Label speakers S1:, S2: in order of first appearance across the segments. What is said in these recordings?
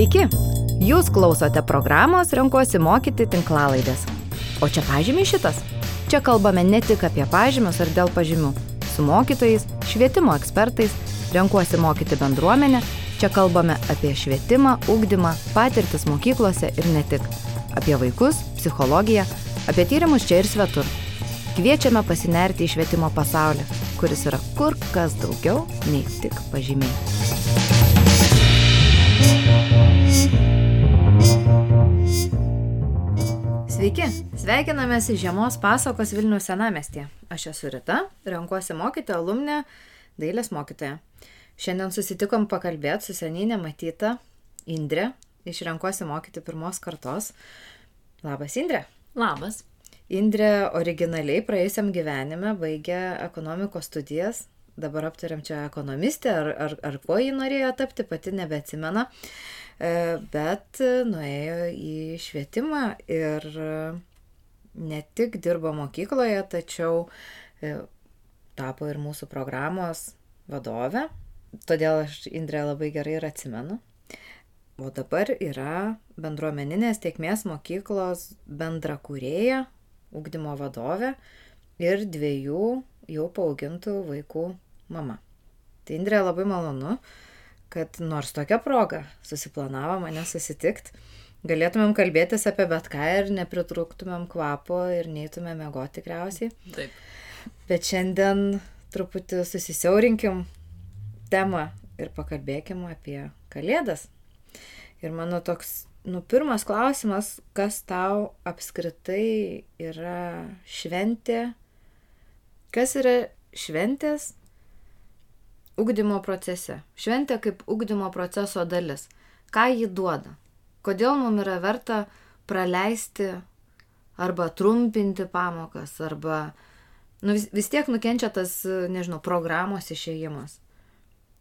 S1: Sveiki! Jūs klausote programos Renkuosi mokyti tinklalaidės. O čia pažymiai šitas. Čia kalbame ne tik apie pažymius ar dėl pažymių. Su mokytojais, švietimo ekspertais, renkuosi mokyti bendruomenę. Čia kalbame apie švietimą, ugdymą, patirtis mokyklose ir ne tik. Apie vaikus, psichologiją, apie tyrimus čia ir svetur. Kviečiame pasinerti į švietimo pasaulį, kuris yra kur kas daugiau nei tik pažymiai. Sveiki, sveikinamės į žiemos pasakos Vilnių senamestį. Aš esu Rita, renkuosi mokyti alumnę dailės mokytoją. Šiandien susitikom pakalbėti su seniai nematyta Indrė iš renkuosi mokyti pirmos kartos. Labas, Indrė.
S2: Labas.
S1: Indrė originaliai praėjusiam gyvenime baigė ekonomikos studijas. Dabar aptariam čia ekonomistę, ar, ar, ar kuo ji norėjo tapti, pati nebeatsimena. E, bet nuėjo į švietimą ir ne tik dirbo mokykloje, tačiau e, tapo ir mūsų programos vadove. Todėl aš Indrė labai gerai ir atsimenu. O dabar yra bendruomeninės tiekmės mokyklos bendrakūrėja, ugdymo vadovė ir dviejų jau paaugintų vaikų mama. Tai Indrė labai malonu, kad nors tokia proga susiplanavo mane susitikt, galėtumėm kalbėtis apie bet ką ir nepritrūktumėm kvapo ir neįtumėm mėgoti tikriausiai.
S2: Taip.
S1: Bet šiandien truputį susisiaurinkim temą ir pakalbėkim apie kalėdas. Ir mano toks, nu, pirmas klausimas, kas tau apskritai yra šventė, kas yra šventės ugdymo procese. Šventė kaip ugdymo proceso dalis. Ką ji duoda? Kodėl mums yra verta praleisti arba trumpinti pamokas, arba nu, vis, vis tiek nukenčia tas, nežinau, programos išėjimas.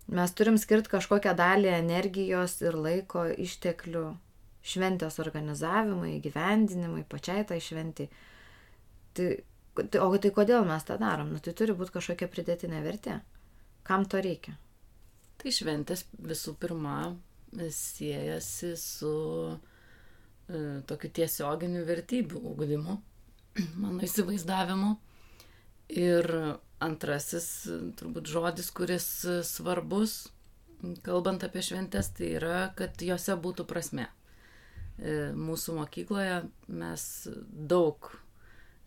S1: Mes turim skirti kažkokią dalį energijos ir laiko išteklių šventės organizavimui, gyvendinimui, pačiai tai šventį. Tai, tai, o tai kodėl mes tą darom? Nu, tai turi būti kažkokia pridėtinė vertė. Kam to reikia?
S2: Tai šventės visų pirma siejasi su e, tokiu tiesioginiu vertybių ūkdymu, mano įsivaizdavimu. Ir antrasis, turbūt žodis, kuris svarbus, kalbant apie šventės, tai yra, kad juose būtų prasme. E, mūsų mokykloje mes daug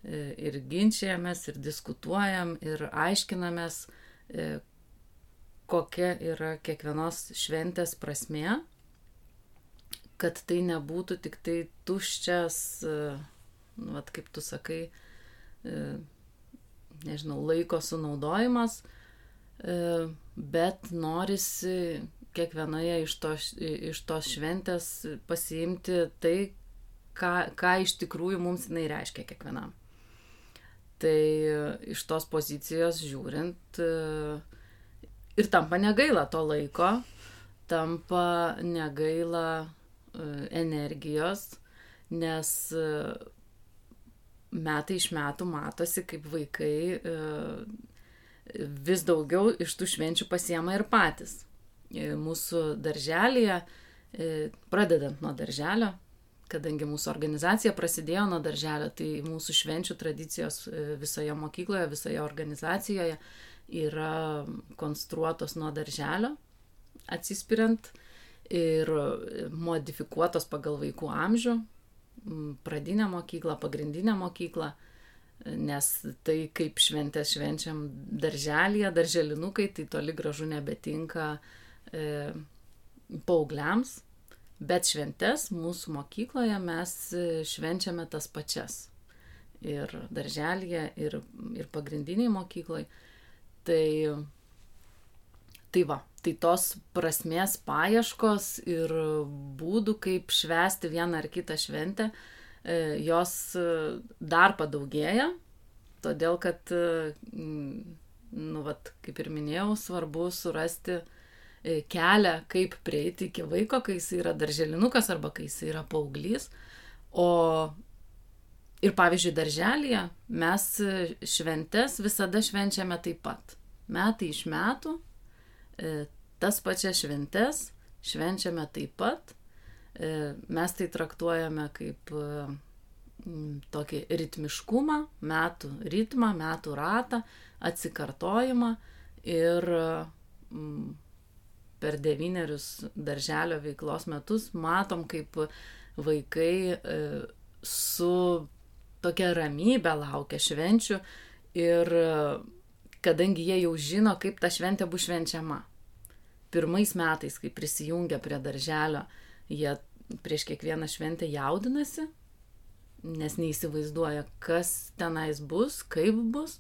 S2: e, ir ginčiamės, ir diskutuojam, ir aiškinamės, e, kokia yra kiekvienos šventės prasmė, kad tai nebūtų tik tai tuščias, e, nu, vat, kaip tu sakai, e, nežinau, laiko sunaudojimas, e, bet norisi kiekvienoje iš, to, iš tos šventės pasiimti tai, ką, ką iš tikrųjų mums jinai reiškia kiekvienam. Tai iš tos pozicijos žiūrint, ir tampa negaila to laiko, tampa negaila e, energijos, nes e, metai iš metų matosi, kaip vaikai e, vis daugiau iš tų švenčių pasiema ir patys. Mūsų darželėje, pradedant nuo darželio, kadangi mūsų organizacija prasidėjo nuo darželio, tai mūsų švenčių tradicijos visoje mokykloje, visoje organizacijoje yra konstruotos nuo darželio, atsispiriant ir modifikuotos pagal vaikų amžių, pradinę mokyklą, pagrindinę mokyklą, nes tai kaip šventės švenčiam darželėje, darželinukai, tai toli gražu nebetinka e, paaugliams, bet šventės mūsų mokykloje mes švenčiame tas pačias. Ir darželėje, ir, ir pagrindiniai mokyklai. Tai, tai va, tai tos prasmės paieškos ir būdų, kaip švęsti vieną ar kitą šventę, e, jos e, dar padaugėja, todėl kad, e, nu, vat, kaip ir minėjau, svarbu surasti kelią, kaip prieiti iki vaiko, kai jis yra darželinukas arba kai jis yra paauglys. O Ir pavyzdžiui, darželėje mes šventes visada švenčiame taip pat. Metai iš metų e, tas pačias šventes švenčiame taip pat mes tai traktuojame kaip tokį ritmiškumą, metų ritmą, metų ratą, atsikartojimą ir per devynerius darželio veiklos metus matom, kaip vaikai e, su tokia ramybė laukia švenčių ir kadangi jie jau žino, kaip ta šventė bus švenčiama. Pirmais metais, kai prisijungia prie darželio, jie prieš kiekvieną šventę jaudinasi, nes neįsivaizduoja, kas tenais bus, kaip bus,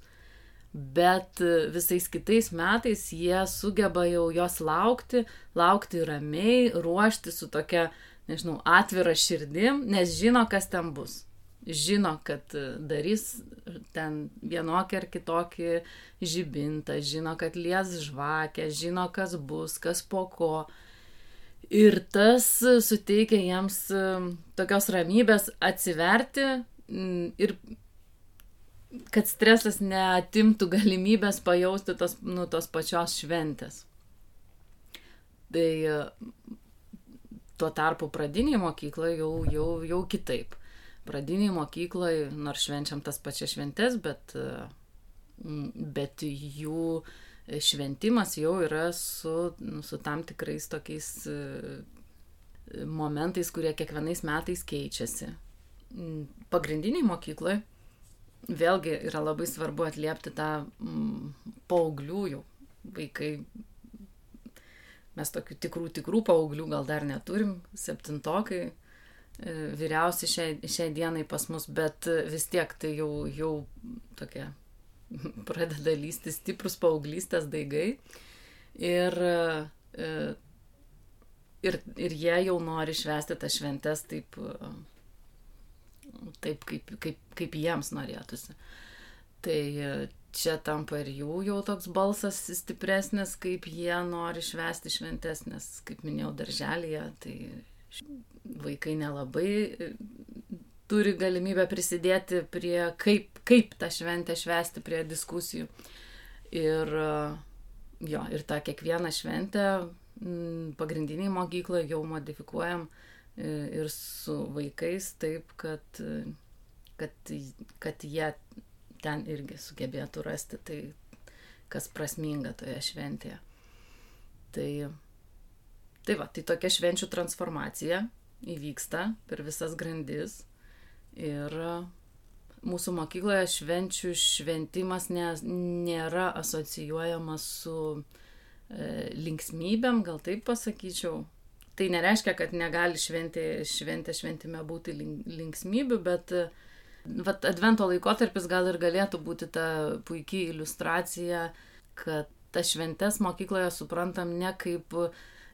S2: bet visais kitais metais jie sugeba jau jos laukti, laukti ramiai, ruošti su tokia, nežinau, atvira širdim, nes žino, kas ten bus žino, kad darys ten vienokį ar kitokį žibintą, žino, kad lies žvakę, žino, kas bus, kas po ko. Ir tas suteikia jiems um, tokios ramybės atsiverti ir kad stresas neatimtų galimybės pajausti tos, nu, tos pačios šventės. Tai tuo tarpu pradinėje mokykloje jau, jau, jau kitaip pradinėj mokykloj, nors švenčiam tas pačias šventes, bet, bet jų šventimas jau yra su, nu, su tam tikrais tokiais e, momentais, kurie kiekvienais metais keičiasi. Pagrindiniai mokykloje vėlgi yra labai svarbu atliepti tą mm, paauglių jau vaikai. Mes tokių tikrų, tikrų paauglių gal dar neturim, septintokai, E, vyriausi šiai, šiai dienai pas mus, bet vis tiek tai jau, jau tokie pradeda lysti stiprus paauglystės daigai. Ir, e, ir, ir jie jau nori švesti tas šventes taip, taip kaip, kaip, kaip jiems norėtųsi. Tai čia tampa ir jų jau toks balsas stipresnis, kaip jie nori švesti šventes, nes, kaip minėjau, darželėje, tai vaikai nelabai e, turi galimybę prisidėti prie kaip, kaip tą šventę švesti, prie diskusijų. Ir, e, jo, ir tą kiekvieną šventę pagrindiniai mokykloje jau modifikuojam e, ir su vaikais taip, kad, kad, kad jie ten irgi sugebėtų rasti tai, kas prasminga toje šventėje. Tai, tai va, tai tokia švenčių transformacija įvyksta per visas grandis. Ir mūsų mokykloje švenčių šventimas ne, nėra asocijuojamas su e, linksmybėm, gal taip pasakyčiau. Tai nereiškia, kad negali šventė, šventė šventime būti linksmybių, bet vat, advento laikotarpis gal ir galėtų būti ta puikiai iliustracija, kad tas šventes mokykloje suprantam ne kaip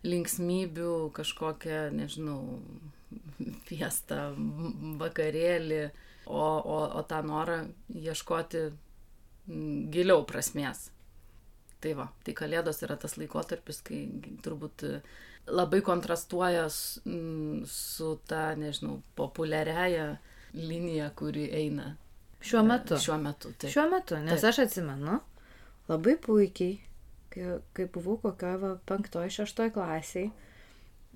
S2: linksmybių kažkokią, nežinau, fiestą, vakarėlį, o, o, o tą norą ieškoti giliau prasmės. Tai va, tai Kalėdos yra tas laikotarpis, kai turbūt labai kontrastuoja su ta, nežinau, populiariaja linija, kuri eina.
S1: Šiuo metu.
S2: Šiuo metu, taip.
S1: Šiuo metu, nes taip. aš atsimenu labai puikiai kai, kai buvau kokio va, penktoj, šeštoj klasiai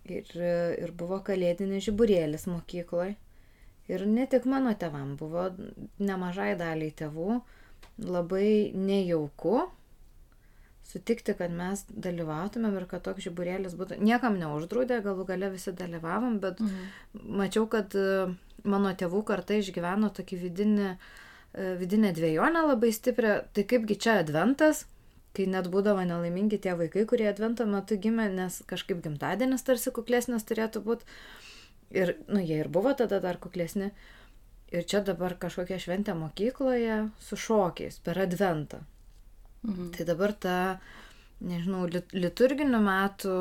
S1: ir, ir buvo kalėdinis žiburėlis mokykloje. Ir ne tik mano tevam, buvo nemažai daliai tėvų labai nejauku sutikti, kad mes dalyvautumėm ir kad toks žiburėlis būtų. Niekam neuždraudė, galų gale visi dalyvavom, bet mhm. mačiau, kad mano tėvų kartai išgyveno tokį vidinį, vidinę dviejonę labai stiprią. Tai kaipgi čia adventas, kai net būdavo nelaimingi tie vaikai, kurie advento metu gimė, nes kažkaip gimtadienis tarsi kuklesnis turėtų būti. Ir, nu, jie ir buvo tada dar kuklesni. Ir čia dabar kažkokia šventė mokykloje su šokiais per adventą. Mhm. Tai dabar ta, nežinau, lit liturginių metų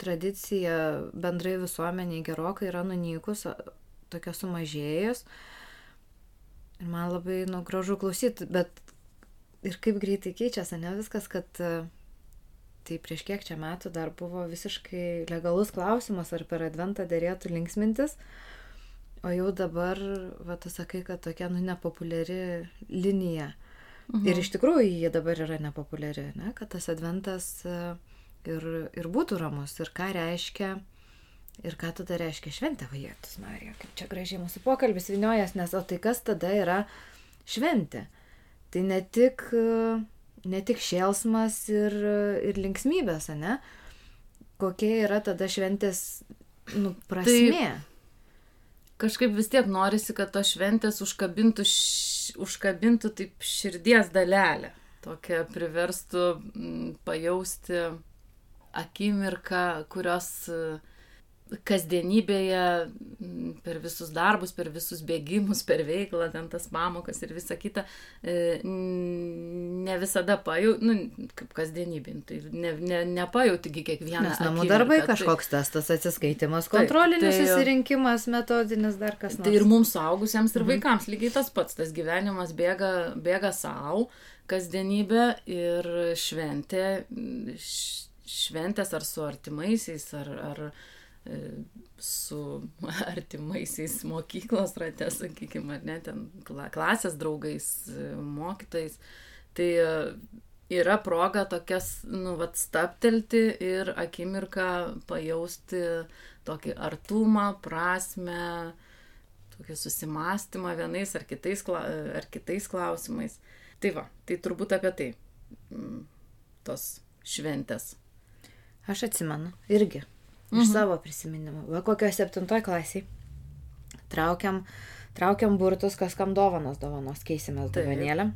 S1: tradicija bendrai visuomeniai gerokai yra nunykus, tokia sumažėjus. Ir man labai, nu, gražu klausyti, bet ir kaip greitai keičiasi, ne viskas, kad e, tai prieš kiek čia metų dar buvo visiškai legalus klausimas, ar per adventą dėrėtų linksmintis, o jau dabar, va, tu sakai, kad tokia, nu, nepopuliari linija. Mhm. Ir iš tikrųjų jie dabar yra nepopuliari, ne? kad tas adventas e, ir, ir būtų ramus. Ir ką reiškia Ir ką tada reiškia šventė, vajėtus Marija, kaip čia gražiai mūsų pokalbis viniojas, nes o tai kas tada yra šventė? Tai ne tik, ne tik šėlsmas ir, ir linksmybės, ne? Kokia yra tada šventės nu, prasmė? Tai
S2: kažkaip vis tiek norisi, kad tos šventės užkabintų, š... užkabintų taip širdies dalelę. Tokią priverstų pajausti akimirką, kurios uh, kasdienybėje per visus darbus, per visus bėgimus, per veiklą, ten tas pamokas ir visa kita, e, ne visada pajauti, nu, kaip kasdienybė, tai ne, ne, nepajauti iki kiekvieną.
S1: Nes namų darbai tai kažkoks tai, testas, atsiskaitimas, kontrolinis tai, susirinkimas, metodinis dar kas
S2: nors. Tai ir mums suaugusiems ir mhm. vaikams lygiai tas pats, tas gyvenimas bėga, bėga savo, kasdienybė ir šventė, šventės ar su artimaisiais, ar, ar su artimaisiais mokyklos rate, sakykime, ar ne, ten klasės draugais, mokytais. Tai e, yra proga tokias, nu, vat, staptelti ir akimirką pajausti tokį artumą, prasme, tokį susimastymą vienais ar kitais, ar kitais klausimais. Tai va, tai turbūt apie tai tos šventės.
S1: Aš atsimenu, irgi iš mhm. savo prisiminimų. Va kokio septintoj klasiai. Traukiam, traukiam burtus, kas kam dovanos dovanos, keisimės dovanėlę.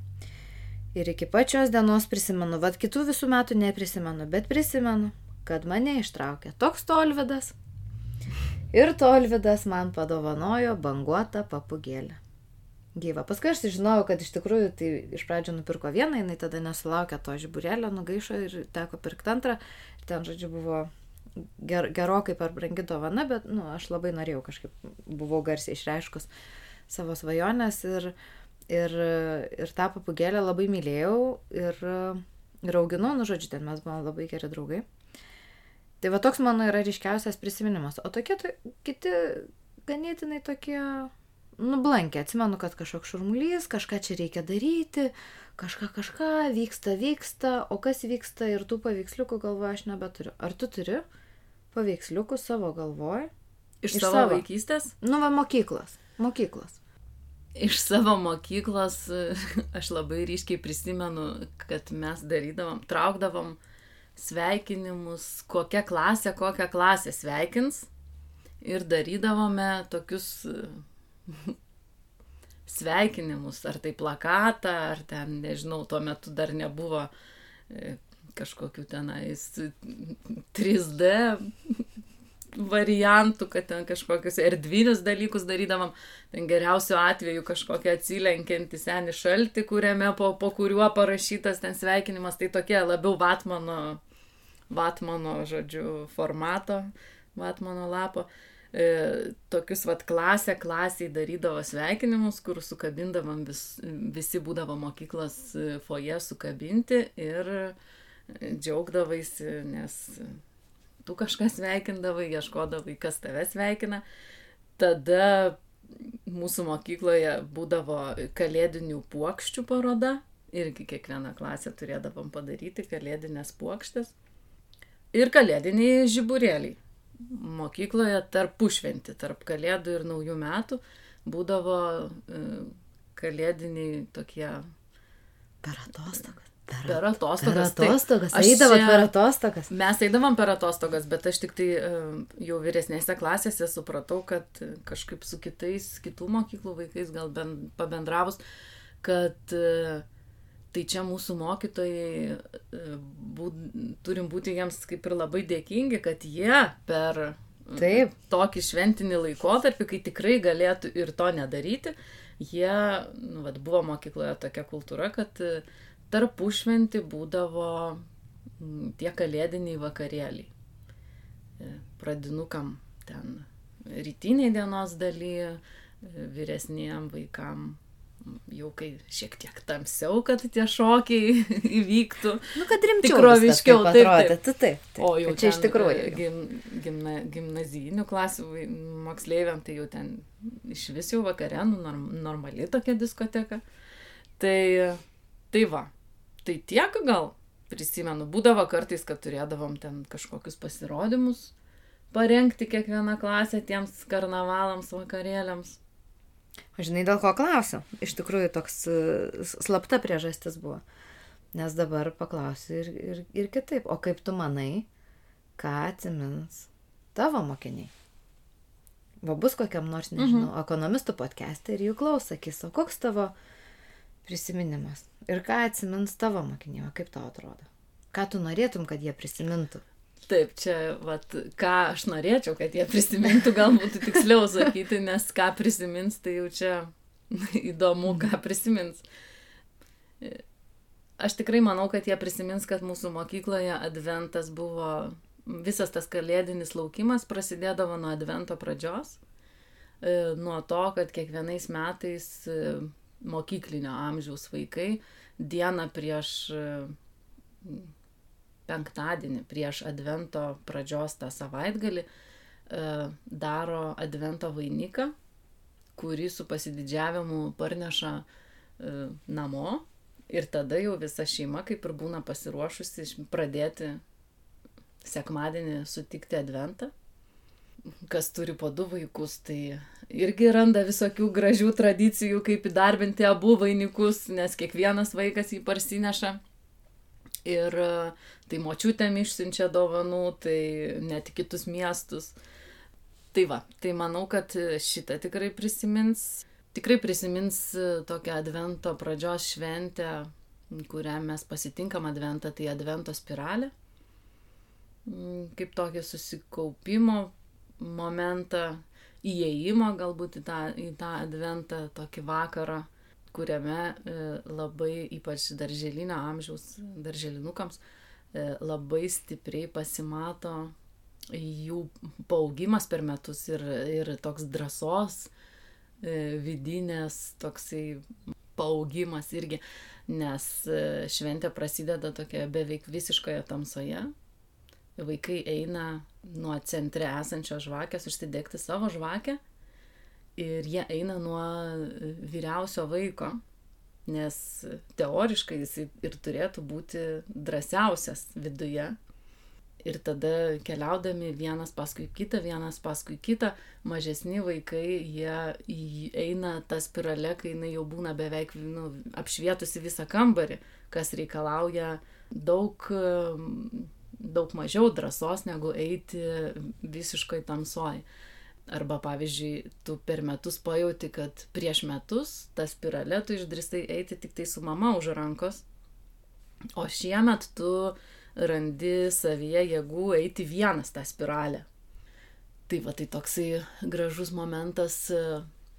S1: Ir iki pačios dienos prisimenu, vad kitų visų metų neprisimenu, bet prisimenu, kad mane ištraukė toks tolvidas. Ir tolvidas man padovanojo banguotą papugėlę. Gyva. Paskui aš žinojau, kad iš tikrųjų tai iš pradžių nupirko vieną, jinai tada nesulaukė to žiburėlio, nugaišo ir teko pirkti antrą. Ir ten, žodžiu, buvo ger, gerokai per brangi dovana, bet, nu, aš labai norėjau kažkaip, buvau garsiai išreiškus savo svajonės ir, ir, ir tą papugėlę labai mylėjau ir, ir auginau, nu, žodžiu, ten mes buvome labai geri draugai. Tai va toks mano yra ryškiausias prisiminimas. O tokie to, kiti ganėtinai tokie nublankė. Atsimenu, kad kažkoks šurmulys, kažką čia reikia daryti, kažką kažką vyksta, vyksta, o kas vyksta ir tų paveiksliukų galvoju aš nebeturiu. Ar tu turi? Paveiksliukų savo galvoj.
S2: Iš, iš savo, savo vaikystės?
S1: Nu, va, mokyklos. Mokyklos.
S2: Iš savo mokyklos aš labai ryškiai prisimenu, kad mes darydavom, traukdavom sveikinimus, kokia klasė, kokią klasę sveikins. Ir darydavome tokius sveikinimus, ar tai plakatą, ar ten, nežinau, tuo metu dar nebuvo e, kažkokių tenais 3D variantų, kad ten kažkokius erdvinius dalykus darydavom, ten geriausiu atveju kažkokią atsilenkiantį senį šaltį, kuriame po, po kuriuo parašytas ten sveikinimas, tai tokie labiau Vatmano, Vatmano žodžiu, formato, Vatmano lapo. E, tokius vat klasę klasiai darydavo sveikinimus, kur sukabindavom vis, visi būdavo mokyklos foje sukabinti ir e, džiaugdavaisi, nes tu kažką sveikindavai, ieškodavai, kas tave sveikina. Tada mūsų mokykloje būdavo kalėdinių puokščių paroda, irgi kiekvieną klasę turėdavom padaryti kalėdinės puokštės. Ir kalėdiniai žiburėliai. Mokykloje tarp pušventi, tarp kalėdų ir naujų metų būdavo e, kalėdiniai tokie.
S1: Per atostogas.
S2: Per, per atostogas.
S1: Per atostogas. Tai, Eidavot per atostogas.
S2: Mes eidavom per atostogas, bet aš tik tai jau vyresnėse klasėse supratau, kad kažkaip su kitais, kitų mokyklų vaikais gal bent pabendravus, kad tai čia mūsų mokytojai būt, turim būti jiems kaip ir labai dėkingi, kad jie per Taip. tokį šventinį laikotarpį, kai tikrai galėtų ir to nedaryti, jie, nu, vat, buvo mokykloje tokia kultūra, kad tarpušventį būdavo mm, tie kalėdiniai vakarėliai. E, pradinukam ten rytiniai dienos daly, e, vyresniem vaikam mm, jau kai šiek tiek tamsiau, kad tie šokiai įvyktų.
S1: Nu, kad rimčiau. Tikroviškiau, taip, taip. taip, taip, taip.
S2: O jau čia iš tikrųjų. E, gim, gimna, gimnazijinių klasių moksleiviam, tai jau ten iš vis jau vakare, nu, norm, normali tokia diskoteka. Tai, tai va, Tai tiek gal prisimenu. Būdavo kartais, kad turėdavom ten kažkokius pasirodymus, parengti kiekvieną klasę tiems karnavalams, vakarėliams.
S1: O žinai, dėl ko klausiu? Iš tikrųjų, toks e, slapta priežastis buvo. Nes dabar paklausiu ir, ir, ir kitaip. O kaip tu manai, ką atsimins tavo mokiniai? Va bus kokiam nors, nežinau, mhm. ekonomistų podcast'e ir jų klaus, sakys, o koks tavo prisiminimas? Ir ką atsimins tavo mokiniai, o kaip tau atrodo? Ką tu norėtum, kad jie prisimintų?
S2: Taip, čia, vat, ką aš norėčiau, kad jie prisimintų, gal būtų tiksliau sakyti, nes ką prisimins, tai jau čia įdomu, ką prisimins. Aš tikrai manau, kad jie prisimins, kad mūsų mokykloje adventas buvo, visas tas kalėdinis laukimas prasidėdavo nuo advento pradžios, e, nuo to, kad kiekvienais metais e, mokyklinio amžiaus vaikai dieną prieš e, penktadienį prieš Advento pradžios tą savaitgalį e, daro Advento vainiką, kurį su pasididžiavimu parneša e, namo ir tada jau visa šeima kaip ir būna pasiruošusi pradėti sekmadienį sutikti Adventą. Kas turi po du vaikus, tai irgi randa visokių gražių tradicijų, kaip įdarbinti abu vainikus, nes kiekvienas vaikas jį parsineša ir e, tai močiutėm išsiunčia dovanų, tai net kitus miestus. Tai va, tai manau, kad šitą tikrai prisimins. Tikrai prisimins e, tokią Advento pradžios šventę, kurią mes pasitinkam Adventą, tai Advento spiralė. Mm, kaip tokį susikaupimo momentą, įėjimo galbūt į tą, į tą Adventą, tokį vakarą kuriame e, labai ypač darželinio amžiaus darželinukams e, labai stipriai pasimato jų paaugimas per metus ir, ir toks drąsos e, vidinės toksai paaugimas irgi, nes šventė prasideda tokia beveik visiškoje tamsoje. Vaikai eina nuo centre esančios žvakės užsidegti savo žvakę ir jie eina nuo vyriausio vaiko, nes teoriškai jis ir turėtų būti drąsiausias viduje. Ir tada keliaudami vienas paskui kitą, vienas paskui kitą, mažesni vaikai, jie eina tą spiralę, kai jinai jau būna beveik nu, apšvietusi visą kambarį, kas reikalauja daug, daug mažiau drąsos negu eiti visiškai tamsoj. Arba, pavyzdžiui, tu per metus pajauti, kad prieš metus tą spiralę tu išdristai eiti tik tai su mama už rankos, o šiemet tu randi savyje jėgų eiti vienas tą spiralę. Tai va, tai toksai gražus momentas.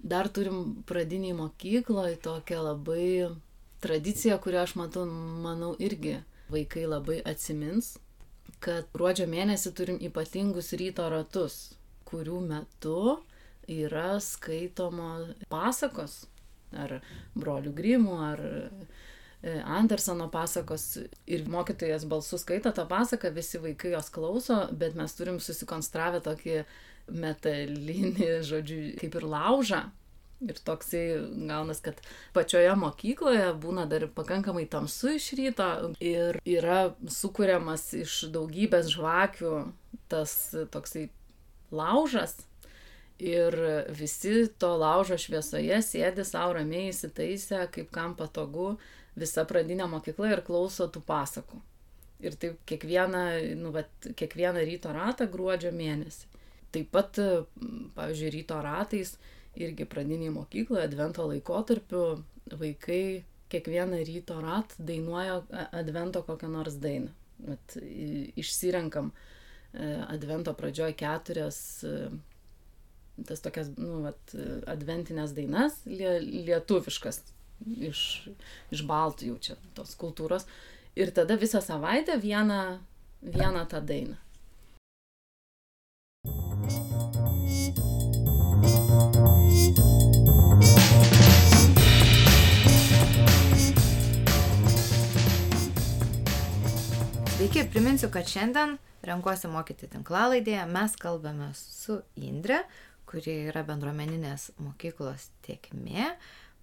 S2: Dar turim pradiniai mokykloje tokią labai tradiciją, kurią aš matau, manau, irgi vaikai labai atsimins, kad gruodžio mėnesį turim ypatingus ryto ratus kurių metu yra skaitoma pasakos, ar brolių grimų, ar e, Andersono pasakos ir mokytojas balsu skaito tą pasaką, visi vaikai jos klauso, bet mes turim susikonstravę tokį metalinį, žodžiu, kaip ir laužą. Ir toksai gaunas, kad pačioje mokykloje būna dar pakankamai tamsu iš ryto ir yra sukūriamas iš daugybės žvakių tas toksai laužas ir visi to laužo šviesoje sėdi savo ramiai įsitaisę, kaip kam patogu, visa pradinė mokykla ir klauso tų pasakų. Ir taip kiekvieną, nu, vat, kiekvieną ryto ratą gruodžio mėnesį. Taip pat, pavyzdžiui, ryto ratais irgi pradiniai mokykloje, advento laikotarpiu vaikai kiekvieną ryto ratą dainuoja advento kokią nors dainą. Vat, išsirenkam E, advento pradžioj keturias e, tas tokias, nu, vat, adventinės dainas, lie, lietuviškas, iš, iš baltų jau čia tos kultūros. Ir tada visą savaitę vieną, vieną tą dainą.
S1: Sveiki, priminsiu, kad šiandien Renkuosi mokyti tinklalaidėje. Mes kalbame su Indre, kuri yra bendruomeninės mokyklos tiekmė,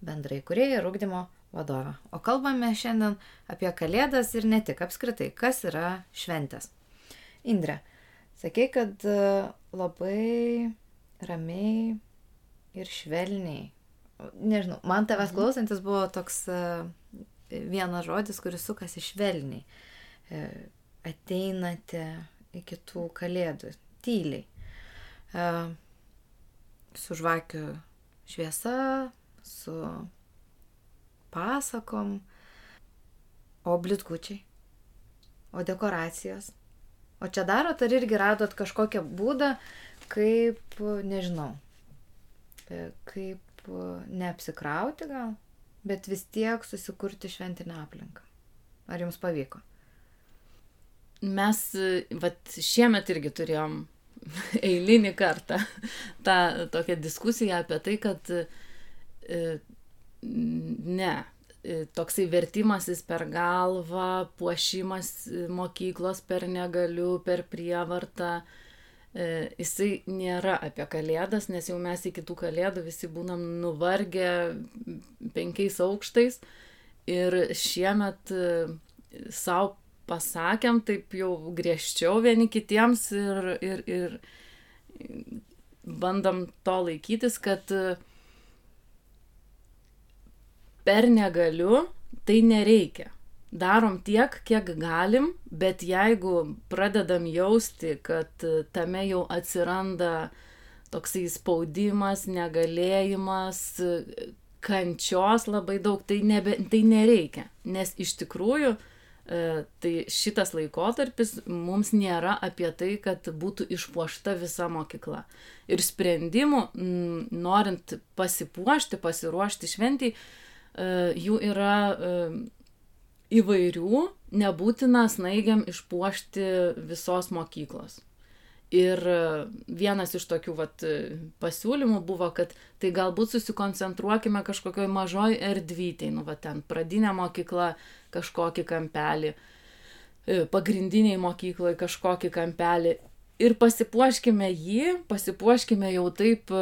S1: bendrai kurieja ir ūkdymo vadovė. O kalbame šiandien apie Kalėdas ir ne tik apskritai, kas yra šventės. Indre, Sakei, kad e, labai ramiai ir švelniai. Nežinau, man tavęs klausantis buvo toks e, vienas žodis, kuris sukasi švelniai. E, ateinate iki tų kalėdų tyliai. Su žvakiu šviesa, su pasakom, o blitkučiai, o dekoracijos. O čia darot ar irgi radot kažkokią būdą, kaip, nežinau, e, kaip neapsikrauti gal, bet vis tiek susikurti šventinę aplinką. Ar jums pavyko?
S2: Mes, vat, šiemet irgi turėjom eilinį kartą tą tokią diskusiją apie tai, kad e, ne, E, toksai vertimasis per galvą, puošimas e, mokyklos per negaliu, per prievartą. Jisai nėra apie kalėdas, nes jau mes iki tų kalėdų visi būnam nuvargę penkiais aukštais. Ir šiemet savo pasakėm taip jau griežčiau vieni kitiems ir, ir, ir bandom to laikytis, kad uh, per negaliu, tai nereikia. Darom tiek, kiek galim, bet jeigu pradedam jausti, kad tame jau atsiranda toksai spaudimas, negalėjimas, kančios labai daug, tai, nebe, tai nereikia. Nes iš tikrųjų e, tai šitas laikotarpis mums nėra apie tai, kad būtų išpuošta visa mokykla. Ir sprendimų, norint pasipuošti, pasiruošti šventijai, E, jų yra e, įvairių, nebūtina snaigiam išpuošti visos mokyklos. Ir e, vienas iš tokių vat, pasiūlymų buvo, kad tai galbūt susikoncentruokime kažkokioj mažoj erdvytėj, nu, va ten pradinė mokykla kažkokį kampelį, pagrindiniai mokyklai kažkokį kampelį. Ir pasipuoškime jį, pasipuoškime jau taip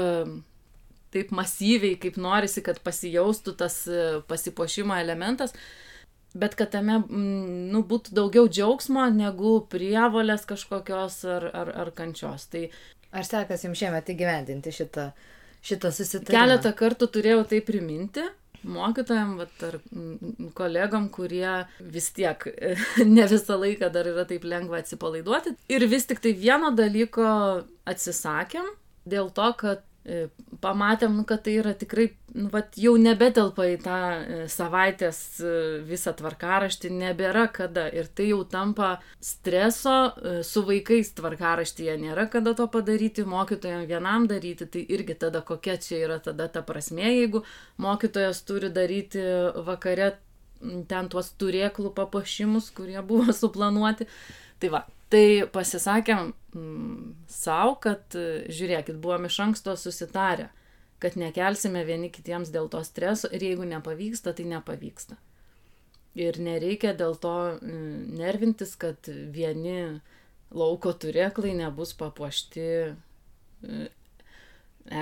S2: taip masyviai, kaip norisi, kad pasijaustų tas e, pasipošimo elementas, bet kad tame mm, nu, būtų daugiau džiaugsmo negu prievolės kažkokios ar, ar, ar kančios. Tai
S1: Ar sekasi jums šiemet įgyvendinti šitą, šitą susitarimą?
S2: Keletą kartų turėjau tai priminti mokytojam vat, ar mm, kolegom, kurie vis tiek ne visą laiką dar yra taip lengva atsipalaiduoti. Ir vis tik tai vieno dalyko atsisakėm dėl to, kad pamatėm, nu, kad tai yra tikrai, nu, vat, jau nebetelpa į tą e, savaitės e, visą tvarkaraštį, nebėra kada. Ir tai jau tampa streso, su vaikais tvarkaraštyje nėra kada to padaryti, mokytojam vienam daryti, tai irgi tada kokia čia yra tada ta prasme, jeigu mokytojas turi daryti vakare ten tuos turėklų papuošimus, kurie buvo suplanuoti. Tai va, Tai pasisakėm mm, savo, kad žiūrėkit, buvom iš anksto susitarę, kad nekelsime vieni kitiems dėl to streso ir jeigu nepavyksta, tai nepavyksta. Ir nereikia dėl to mm, nervintis, kad vieni lauko turėklai nebus papuošti mm,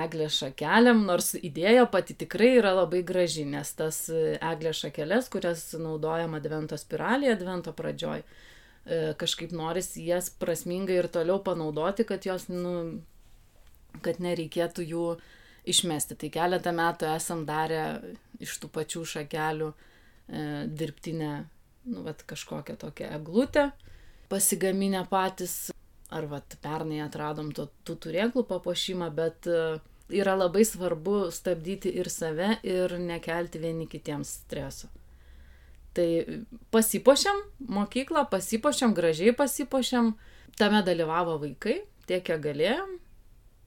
S2: eglės šakelėm, nors idėja pati tikrai yra labai graži, nes tas eglės šakelės, kurias naudojama Advento spiralėje, Advento pradžioj, E, kažkaip norisi jas prasmingai ir toliau panaudoti, kad jos, nu, kad nereikėtų jų išmesti. Tai keletą metų esam darę iš tų pačių šakelių e, dirbtinę, nu, vat, kažkokią tokią eglutę, pasigaminę patys, ar vat, pernai atradom to, tų turėklų papuošimą, bet e, yra labai svarbu stabdyti ir save ir nekelti vieni kitiems streso. Tai pasipošiam mokyklą, pasipošiam, gražiai pasipošiam, tame dalyvavo vaikai, tiek kiek galėjom,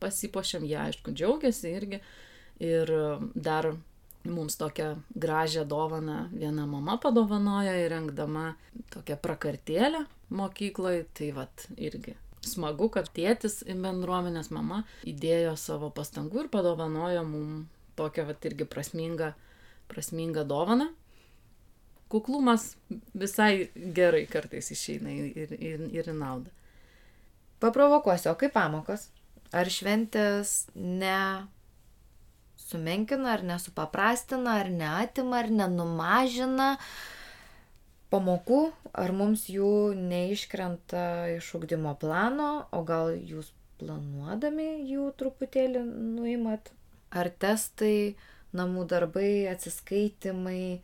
S2: pasipošiam, jie aišku džiaugiasi irgi. Ir dar mums tokią gražią dovaną viena mama padovanojo įrengdama tokią prakartėlę mokykloje, tai vad irgi smagu, kad tėtis bendruomenės mama įdėjo savo pastangų ir padovanojo mums tokią vat irgi prasmingą, prasmingą dovaną kuklumas visai gerai kartais išeina ir, ir, ir į naudą.
S1: Paprovokuosiu, o kaip pamokos? Ar šventės ne sumenkina, ar nesupaprastina, ar neatima, ar nenumažina? pamokų, ar mums jų neiškrenta iš ugdymo plano, o gal jūs planuodami jų truputėlį nuimat, ar testai, namų darbai, atsiskaitimai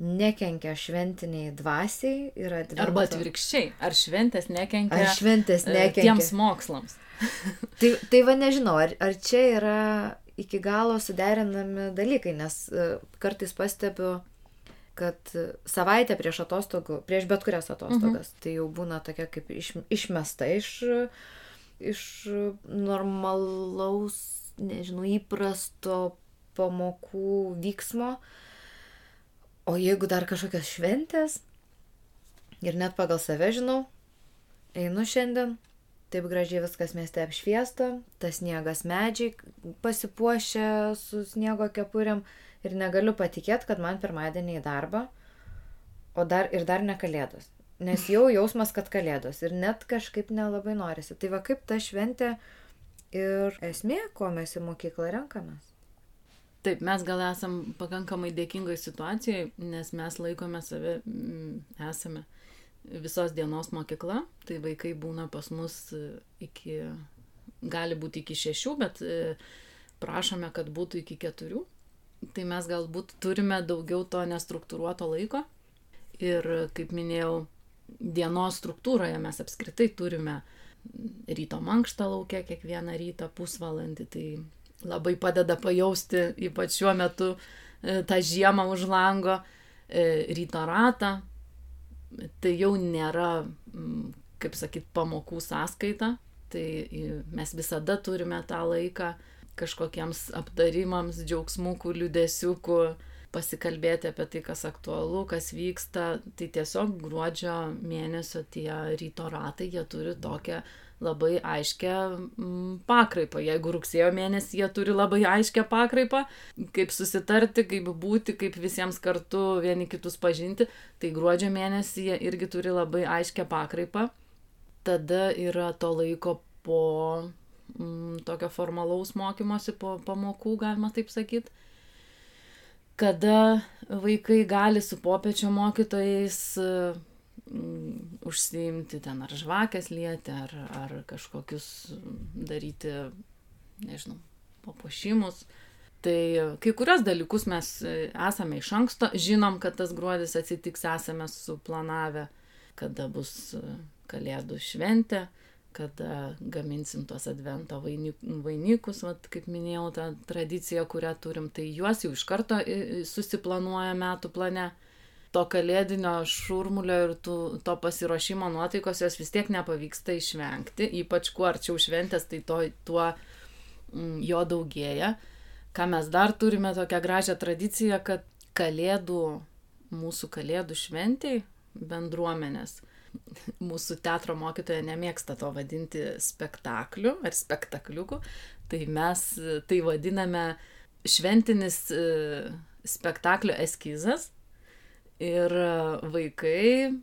S1: nekenkia šventiniai dvasiai ir advento.
S2: Arba atvirkščiai, ar šventės nekenkia,
S1: Ar šventės
S2: e,
S1: nekenkia?
S2: tiems mokslams.
S1: Tai, tai va nežinau, ar, ar čia yra iki galo suderinami dalykai, nes e, kartais pastebiu, kad savaitę prieš atostogų, prieš bet kurias atostogas, mhm. tai jau būna tokia kaip iš, išmesta iš, iš normalaus, nežinau, įprasto pamokų vyksmo. O jeigu dar kažkokios šventės, ir net pagal save žinau, einu šiandien, taip gražiai viskas mieste apšviesta, tas sniegas medžiai pasipuošę su sniego kepuriam ir negaliu patikėti, kad man pirmadienį į darbą, o dar ir dar ne kalėdos. Nes jau jausmas, kad kalėdos ir net kažkaip nelabai norisi. Tai va kaip ta šventė ir esmė, ko mes į mokyklą renkamės.
S2: Taip, mes gal esam pakankamai dėkingoje situacijoje, nes mes laikome save, mm, esame visos dienos mokykla, tai vaikai būna pas mus e, iki, gali būti iki šešių, bet e, prašome, kad būtų iki keturių. Tai mes galbūt turime daugiau to nestruktūruoto laiko. Ir, kaip minėjau, dienos struktūroje mes apskritai turime ryto mankštą laukia kiekvieną rytą pusvalandį. Tai labai padeda pajausti, ypač šiuo metu, e, tą žiemą už lango, ryto ratą, tai jau nėra, kaip sakyt, pamokų sąskaita, tai mes visada turime tą laiką kažkokiems aptarimams, džiaugsmukų, liudesiukų, pasikalbėti apie tai, kas aktualu, kas vyksta. Tai tiesiog gruodžio mėnesio tie ryto ratai, jie turi tokią labai aiškę mm, pakraipą. Jeigu rugsėjo mėnesį jie turi labai aiškę pakraipą, kaip susitarti, kaip būti, kaip visiems kartu vieni kitus pažinti, tai gruodžio mėnesį jie irgi turi labai aiškę pakraipą. Tada yra to laiko po mm, tokio formalaus mokymosi, po pamokų, galima taip sakyti kada vaikai gali su popiečio mokytojais mm, užsiimti ten ar žvakės lieti, ar, ar kažkokius daryti, nežinau, papuošimus. Tai kai kurios dalykus mes esame iš anksto, žinom, kad tas gruodis atsitiks, esame suplanavę, kada bus kalėdų šventė, kada gaminsim tuos advento vainikus, vat, kaip minėjau, tą tradiciją, kurią turim, tai juos jau iš karto susiplanuoja metų plane. To kalėdinio šurmulio ir tų, to pasiruošimo nuotaikos jos vis tiek nepavyksta išvengti, ypač kuo arčiau šventės, tai to, tuo mm, jo daugėja. Ką mes dar turime tokią gražią tradiciją, kad kalėdų, mūsų kalėdų šventiai bendruomenės mūsų teatro mokytoja nemėgsta to vadinti spektakliu ar spektakliuku, tai mes tai vadiname šventinis e, spektaklio eskizas. Ir vaikai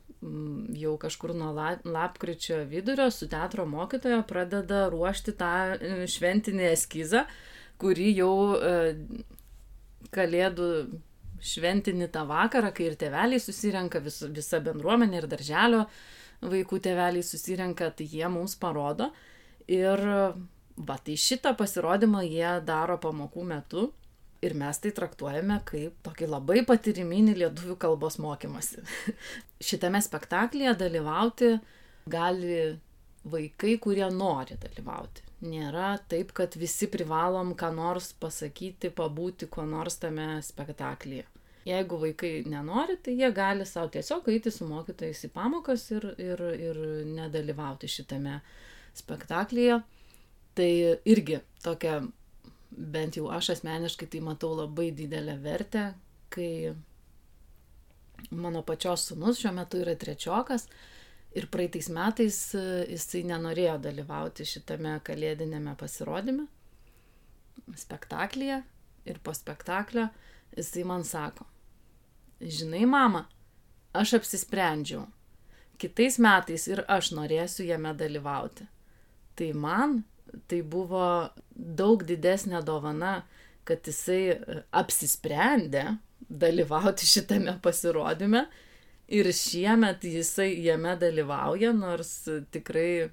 S2: jau kažkur nuo lapkričio vidurio su teatro mokytoja pradeda ruošti tą e, šventinį eskizą, kurį jau e, kalėdų šventinį tą vakarą, kai ir tėveliai susirenka, vis, visa bendruomenė ir darželio vaikų tėveliai susirenka, tai jie mums parodo. Ir va, tai šitą pasirodymą jie daro pamokų metu. Ir mes tai traktuojame kaip tokį labai patyriminį lietuvių kalbos mokymasi. Šitame spektaklyje dalyvauti gali vaikai, kurie nori dalyvauti nėra taip, kad visi privalom ką nors pasakyti, pabūti kuo nors tame spektaklyje. Jeigu vaikai nenori, tai jie gali savo tiesiog eiti su mokytojais į pamokas ir, ir, ir nedalyvauti šitame spektaklyje. Tai irgi tokia, bent jau aš asmeniškai tai matau labai didelę vertę, kai mano pačios sunus šiuo metu yra trečiokas Ir praeitais metais e, jisai nenorėjo dalyvauti šitame kalėdinėme pasirodyme, spektaklyje. Ir po spektaklio jisai man sako, žinai, mama, aš apsisprendžiau. Kitais metais ir aš norėsiu jame dalyvauti. Tai man tai buvo daug didesnė dovana, kad jisai e, apsisprendė dalyvauti šitame pasirodyme Ir šiemet jisai jame dalyvauja, nors tikrai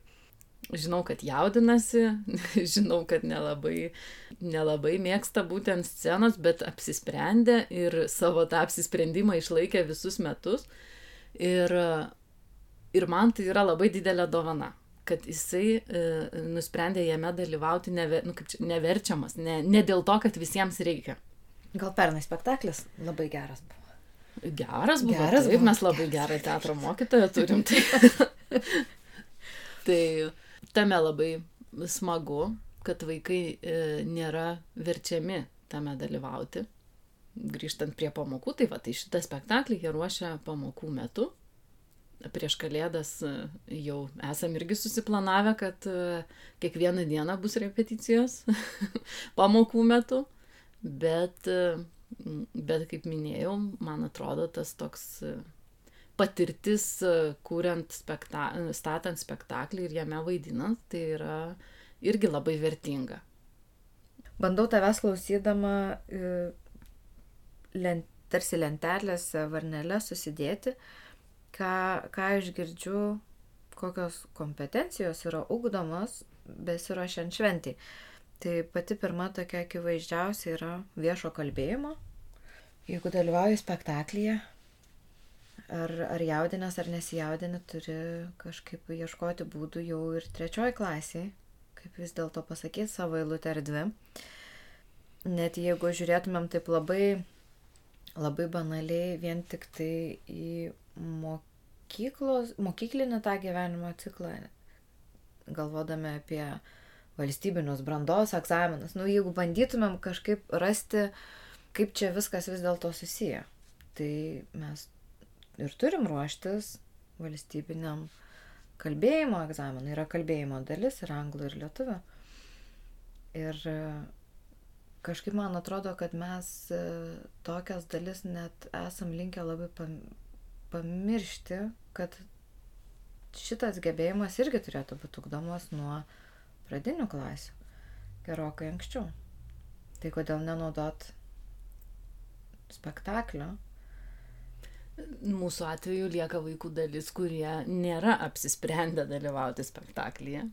S2: žinau, kad jaudinasi, žinau, kad nelabai, nelabai mėgsta būtent scenos, bet apsisprendė ir savo tą apsisprendimą išlaikė visus metus. Ir, ir man tai yra labai didelė dovana, kad jisai e, nusprendė jame dalyvauti neve, nu, čia, neverčiamas, ne, ne dėl to, kad visiems reikia.
S1: Gal pernai spektaklis labai geras buvo.
S2: Geras buvo.
S1: Geras
S2: taip,
S1: buvo,
S2: mes labai gerą teatro mokytoją turim. Tai, tai tame labai smagu, kad vaikai e, nėra verčiami tame dalyvauti. Grįžtant prie pamokų, tai va, tai šitą spektaklį jie ruošia pamokų metu. Prieš kalėdas e, jau esam irgi susiplanavę, kad e, kiekvieną dieną bus repeticijos pamokų metu. Bet, e, bet kaip minėjau, man atrodo, tas toks e, patirtis, e, kuriant spekta statant spektaklį ir jame vaidinant, tai yra irgi labai vertinga.
S1: Bandau tavęs klausydama lent, tarsi lentelėse, varnelės susidėti, ką, ką aš girdžiu, kokios kompetencijos yra ugdomos besiruošiant šventį. Tai pati pirma tokia akivaizdžiausia yra viešo kalbėjimo. Jeigu dalyvauji spektaklyje, ar, ar jaudinės, ar nesijaudinė, turi kažkaip ieškoti būdų jau ir trečioji klasiai, kaip vis dėlto pasakyti savo eilutę ar dvi. Net jeigu žiūrėtumėm taip labai, labai banaliai vien tik tai į mokyklos, mokyklinį tą gyvenimo ciklą, galvodami apie valstybinius brandos egzaminus. Nu, jeigu bandytumėm kažkaip rasti, kaip čia viskas vis dėlto susiję, tai mes ir turim ruoštis valstybiniam kalbėjimo egzaminui. Yra kalbėjimo dalis ir anglų, ir lietuvių. Ir kažkaip man atrodo, kad mes e, tokias dalis net esam linkę labai pamiršti, kad šitas gebėjimas irgi turėtų būti ugdomas nuo pradinių klasių gerokai anksčiau. Tai kodėl nenaudot spektaklio?
S2: Mūsų atveju lieka vaikų dalis, kurie nėra apsisprendę dalyvauti spektaklyje.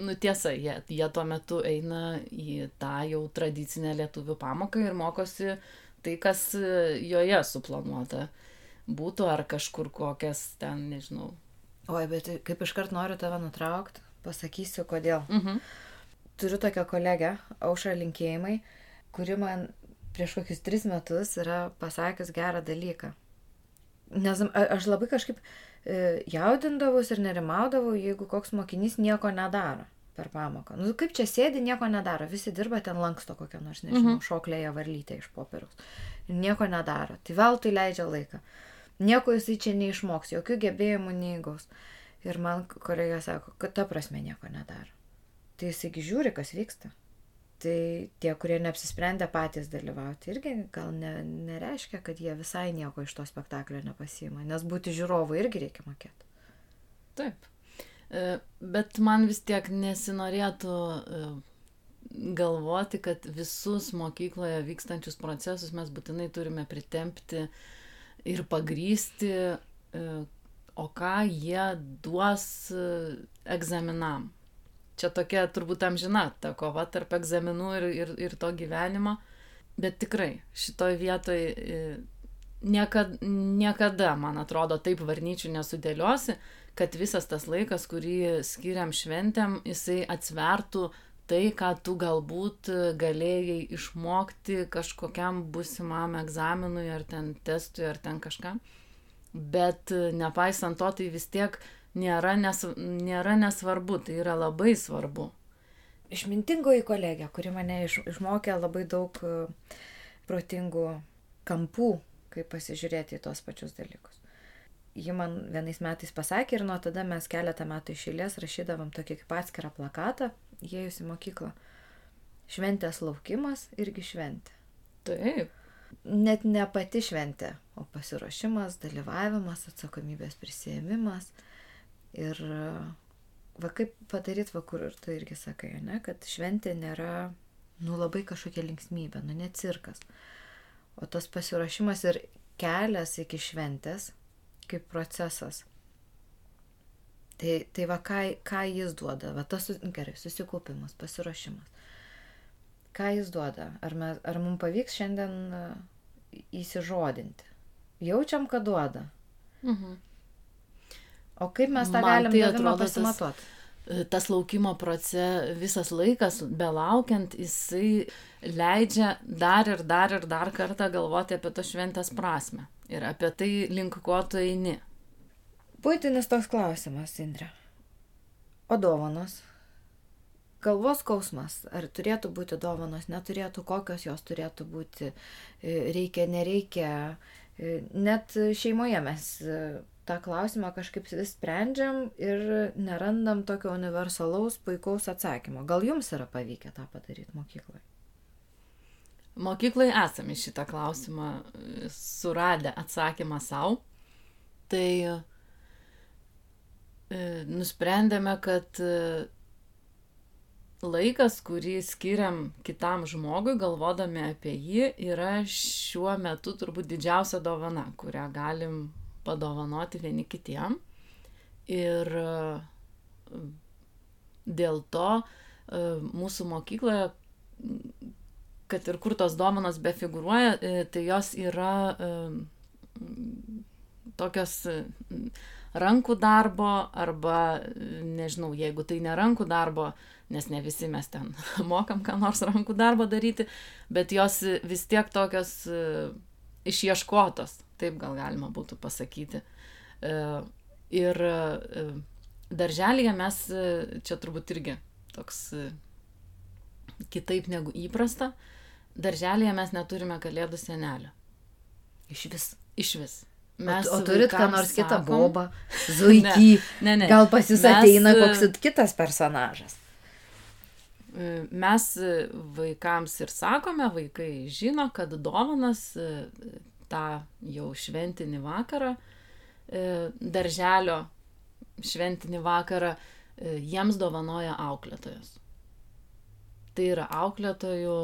S2: Nu tiesa, jie, jie tuo metu eina į tą jau tradicinę lietuvių pamoką ir mokosi tai, kas joje suplanuota būtų, ar kažkur kokias ten, nežinau.
S1: Oi, bet kaip iškart noriu tave nutraukti, pasakysiu kodėl.
S2: Mhm.
S1: Turiu tokią kolegę, Aušą linkėjimai, kuri man prieš kokius tris metus yra pasakęs gerą dalyką. Nes aš labai kažkaip e, jaudindavus ir nerimaudavau, jeigu koks mokinys nieko nedaro per pamoką. Nu, kaip čia sėdi, nieko nedaro. Visi dirba ten lanksto kokią nors, nežinau, mhm. šoklėje varlytę iš popieriaus. Nieko nedaro. Tai veltui leidžia laiką. Nieko jisai čia neišmoks, jokių gebėjimų neįgaus. Ir man kolegė sako, kad ta prasme nieko nedaro. Tai jisai žiūri, kas vyksta. Tai tie, kurie neapsisprendė patys dalyvauti, irgi gal ne, nereiškia, kad jie visai nieko iš to spektaklio nepasima, nes būti žiūrovu irgi reikia mokėti.
S2: Taip. E, bet man vis tiek nesinorėtų e, galvoti, kad visus mokykloje vykstančius procesus mes būtinai turime pritempti ir pagrysti e, o ką jie duos egzaminam. Čia tokia turbūt amžina ta kova tarp egzaminų ir, ir, ir to gyvenimo. Bet tikrai šitoj vietoj e, niekada, niekada, man atrodo, taip varnyčių nesudėliosi, kad visas tas laikas, kurį skiriam šventėm, jisai atsvertų tai, ką tu galbūt galėjai išmokti kažkokiam busimam egzaminui ar ten testui ar ten kažkam bet nepaisant to, tai vis tiek nėra, nes, nėra nesvarbu, tai yra labai svarbu.
S1: Išmintingoji kolegė, kuri mane iš, išmokė labai daug e, protingų kampų, kaip pasižiūrėti į tos pačius dalykus. Ji man vienais metais pasakė ir nuo tada mes keletą metų iš eilės rašydavom tokį kaip atskirą plakatą, įėjus į mokyklą. Šventės laukimas irgi šventė.
S2: Taip
S1: net ne pati šventė, o pasiruošimas, dalyvavimas, atsakomybės prisėmimas. Ir va kaip padaryti, va kur ir tu irgi sakai, ne, kad šventė nėra, nu labai kažkokia linksmybė, nu ne cirkas. O tas pasiruošimas ir kelias iki šventės kaip procesas. Tai, tai va, ką, ką jis duoda, va tas, gerai, susikaupimas, pasiruošimas. Ką jis duoda? Ar, mes, ar mums pavyks šiandien e, įsižodinti? Jaučiam, kad duoda. Mhm. O kaip mes tą galim tai atrodo pasimatuoti?
S2: E, tas laukimo procesas, visas laikas, belaukiant, jisai leidžia dar ir dar ir dar kartą galvoti apie to šventės prasme ir apie tai, link ko tu eini.
S1: Puitinis toks klausimas, Indrė. O dovanos? Galvos skausmas. Ar turėtų būti dovanos, neturėtų, kokios jos turėtų būti, e, reikia, nereikia. E, net šeimoje mes tą klausimą kažkaip sprendžiam ir nerandam tokio universalaus, puikaus atsakymo. Gal jums yra pavykę tą padaryti mokykloje?
S2: Mokyklai esame šitą klausimą e, suradę atsakymą savo. Tai e, nusprendėme, kad e, laikas, kurį skiriam kitam žmogui, galvodami apie jį, yra šiuo metu turbūt didžiausia dovana, kurią galim padovanoti vieni kitiem. Ir e, dėl to e, mūsų mokykloje, kad ir kur tos dovanos befiguruoja, e, tai jos yra tokios rankų darbo arba, nežinau, jeigu tai ne rankų darbo, nes ne visi mes ten mokam ką nors rankų darbo daryti, bet jos vis tiek tokios išieškotos taip gal galima būtų pasakyti. E, ir e, darželėje mes, e, čia turbūt irgi toks kitaip negu įprasta, darželėje mes neturime kalėdų senelio.
S1: Iš vis.
S2: Iš vis.
S1: Mes o, o turit ką nors sakom, kitą bobą, zuikį. ne, ne, ne. Gal pas jūs mes, ateina koks kitas personažas.
S2: Mes vaikams ir sakome, vaikai žino, kad dovanas tą jau šventinį vakarą, e, darželio šventinį vakarą, e, jiems dovanoja auklėtojas. Tai yra auklėtojų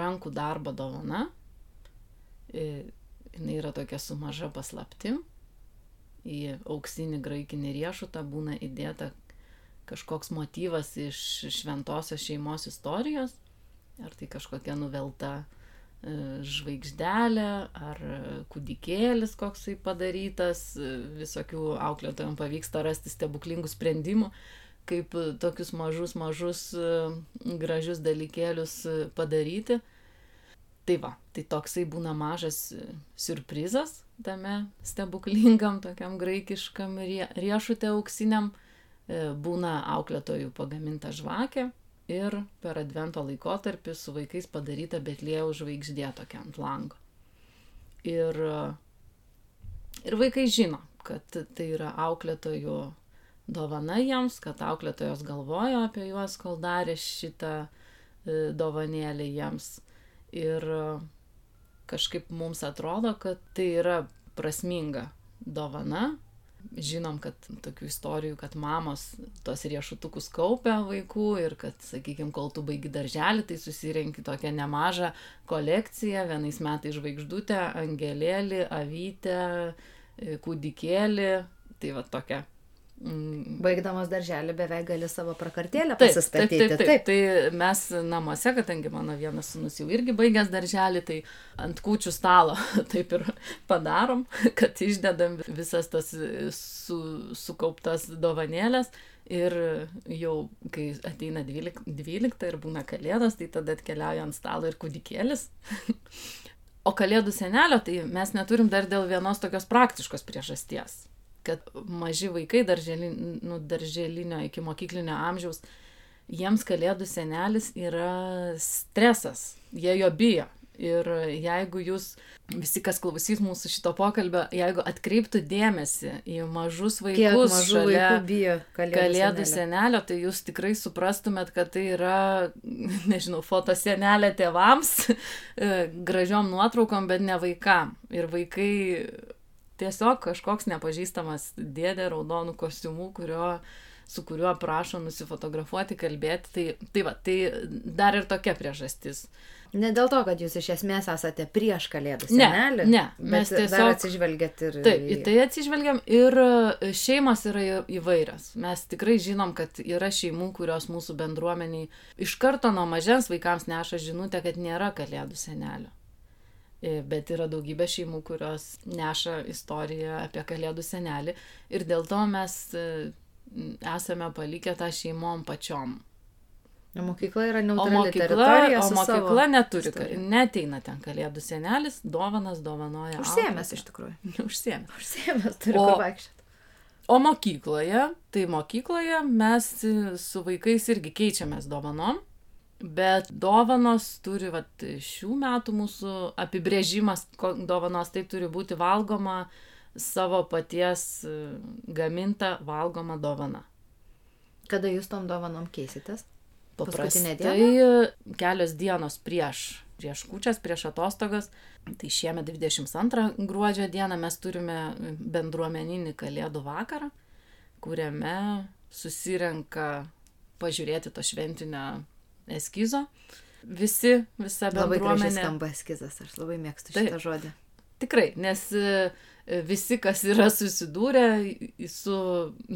S2: rankų darbo dovana. E, Jis yra tokia su maža paslaptim. Į auksinį graikinį riešutą būna įdėta kažkoks motyvas iš šventosios šeimos istorijos. Ar tai kažkokia nuvelta uh, žvaigždelė ar kūdikėlis koksai padarytas, visokių auklėtojams pavyksta rasti stebuklingų sprendimų, kaip tokius mažus, mažus, gražius dalykėlius padaryti. Tai va, tai toksai būna mažas surprizas tame stebuklingam, tokiam graikiškam riešutė auksiniam, būna auklėtojų pagaminta žvakė, ir per advento laikotarpį su vaikais padaryta Betlėjaus žvaigždė tokia ant lango. Ir, ir vaikai žino, kad tai yra auklėtojų dovana jiems, kad auklėtojos galvojo apie juos, kol darė šitą e, dovanėlį jiems. Ir kažkaip mums atrodo, kad tai yra prasminga dovana, žinom, kad tokių istorijų, kad mamos tos riešutukus kaupia vaikų ir kad, sakykime, kol tu baigi darželį, tai susirenki tokią nemažą kolekciją, vienais metais žvaigždutę, angelėlį, avytę, kūdikėlį, tai va tokia.
S1: Baigdamas darželį beveik gali savo prakartėlę pasistatyti.
S2: Taip, taip, taip, taip. Tai mes namuose, kadangi mano vienas sunus jau irgi baigęs darželį, tai ant kūčių stalo taip ir padarom, kad išdedam visas tas su, sukauptas dovanėlės. Ir jau, kai ateina 12, 12 ir būna kalėdos, tai tada atkeliauja ant stalo ir kūdikėlis. o kalėdų senelio, tai mes neturim dar dėl vienos tokios praktiškos priežasties kad maži vaikai darželi, nu, darželinio iki mokyklinio amžiaus, jiems kalėdų senelis yra stresas, jie jo bijo. Ir jeigu jūs, visi, kas klausys mūsų šito pokalbio, jeigu atkreiptų dėmesį į mažus vaikus šalia
S1: bijo
S2: kalėdų, kalėdų senelio. senelio, tai jūs tikrai suprastumėt, kad tai yra, nežinau, fotosenelė tėvams, gražiom nuotraukom, bet ne vaikam. Ir vaikai tiesiog kažkoks nepažįstamas dėdė raudonų kostiumų, kurio su kuriuo prašo nusifotografuoti, kalbėti. Tai, tai va, tai dar ir tokia priežastis.
S1: Ne dėl to, kad jūs iš esmės esate prieš kalėdų
S2: Ne,
S1: senelį.
S2: ne, mes
S1: bet
S2: tiesiog-
S1: atsižvelgiat ir...
S2: Taip, į tai atsižvelgiam ir e, šeimos yra įvairios. Mes tikrai žinom, kad yra šeimų, kurios mūsų bendruomeniai iš karto nuo mažens vaikams neša žinutę, kad nėra kalėdų senelio. E, Bet yra daugybė šeimų, kurios neša istoriją apie kalėdų senelį ir dėl to mes e, esame palikę tą šeimom pačiom.
S1: O mokykla yra
S2: O
S1: neutrali
S2: mokykla,
S1: teritorija.
S2: o mokykla neturi,
S1: istorija.
S2: neteina ten kalėdų senelis, dovanas dovanoja.
S1: Užsiemęs iš tikrųjų.
S2: tikrųjų. Užsiemęs.
S1: Užsiemęs turi
S2: O-
S1: kur vaikščioti.
S2: O mokykloje, tai mokykloje mes su vaikais irgi keičiamės dovanom, bet dovanos turi, vat, šių metų mūsų apibrėžimas ko- dovanos, tai turi būti valgoma savo paties e, gaminta valgoma dovana.
S1: Kada jūs tom dovanom keisitės? Paskutinę
S2: Paprastai kelios dienos prieš, prieš kučias, prieš atostogas. Tai šiemet 22 gruodžio dieną mes turime bendruomeninį kalėdų vakarą, kuriame susirenka pažiūrėti to šventinio eskizo. Visi, visa
S1: Labai gražiai
S2: bendruomenė.
S1: skamba eskizas, aš labai mėgstu
S2: Taip.
S1: šitą žodį.
S2: Tikrai, nes e, visi, kas yra susidūrę su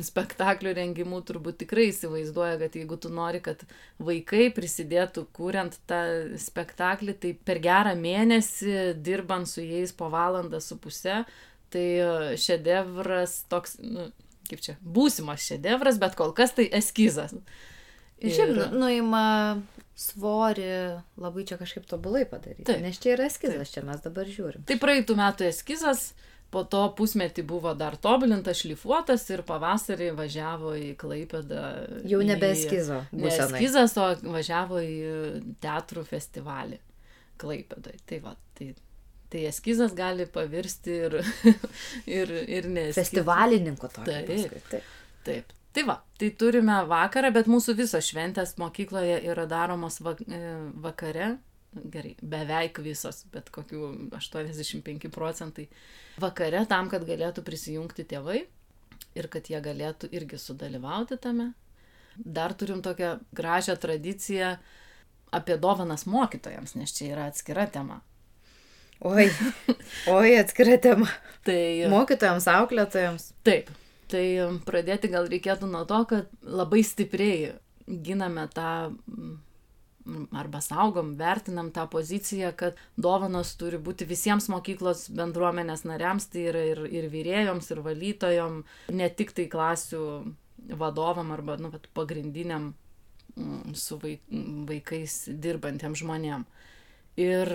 S2: spektaklio rengimu, turbūt tikrai įsivaizduoja, kad jeigu tu nori, kad vaikai prisidėtų kuriant tą spektaklį, tai per gerą mėnesį, dirbant su jais po valandą su pusę, tai e, šedevras toks, nu, kaip čia, būsimas šedevras, bet kol kas tai eskizas.
S1: Ir šiaip nu, nuima svorį labai čia kažkaip tobulai padaryti.
S2: Taip.
S1: Nes čia yra eskizas, čia mes dabar žiūrim.
S2: Tai praeitų metų eskizas, po to pusmetį buvo dar tobulintas, šlifuotas ir pavasarį važiavo į Klaipėdą.
S1: Jau nebe eskizo.
S2: Ne eskizas, o važiavo į teatrų festivalį Klaipėdai. Tai va, tai, tai eskizas gali pavirsti ir, ir, ir ne.
S1: Festivalininku tokio.
S2: Taip.
S1: Taip.
S2: Taip. Tai va, tai turime vakarą, bet mūsų visos šventės mokykloje yra daromos vak e, vakare. Gerai, beveik visos, bet kokių 85 procentai vakare tam, kad galėtų prisijungti tėvai ir kad jie galėtų irgi sudalyvauti tame. Dar turim tokią gražią tradiciją apie dovanas mokytojams, nes čia yra atskira tema.
S1: Oi, oi, atskira tema.
S2: Tai
S1: Mokytojams, auklėtojams.
S2: Taip, tai pradėti gal reikėtų nuo to, kad labai stipriai giname tą mm, arba saugom, vertinam tą poziciją, kad dovanos turi būti visiems mokyklos bendruomenės nariams, tai yra ir, ir vyrėjoms, ir valytojom, ne tik tai klasių vadovam arba nu, pagrindiniam mm, su vaik, vaikais dirbantiem žmonėm. Ir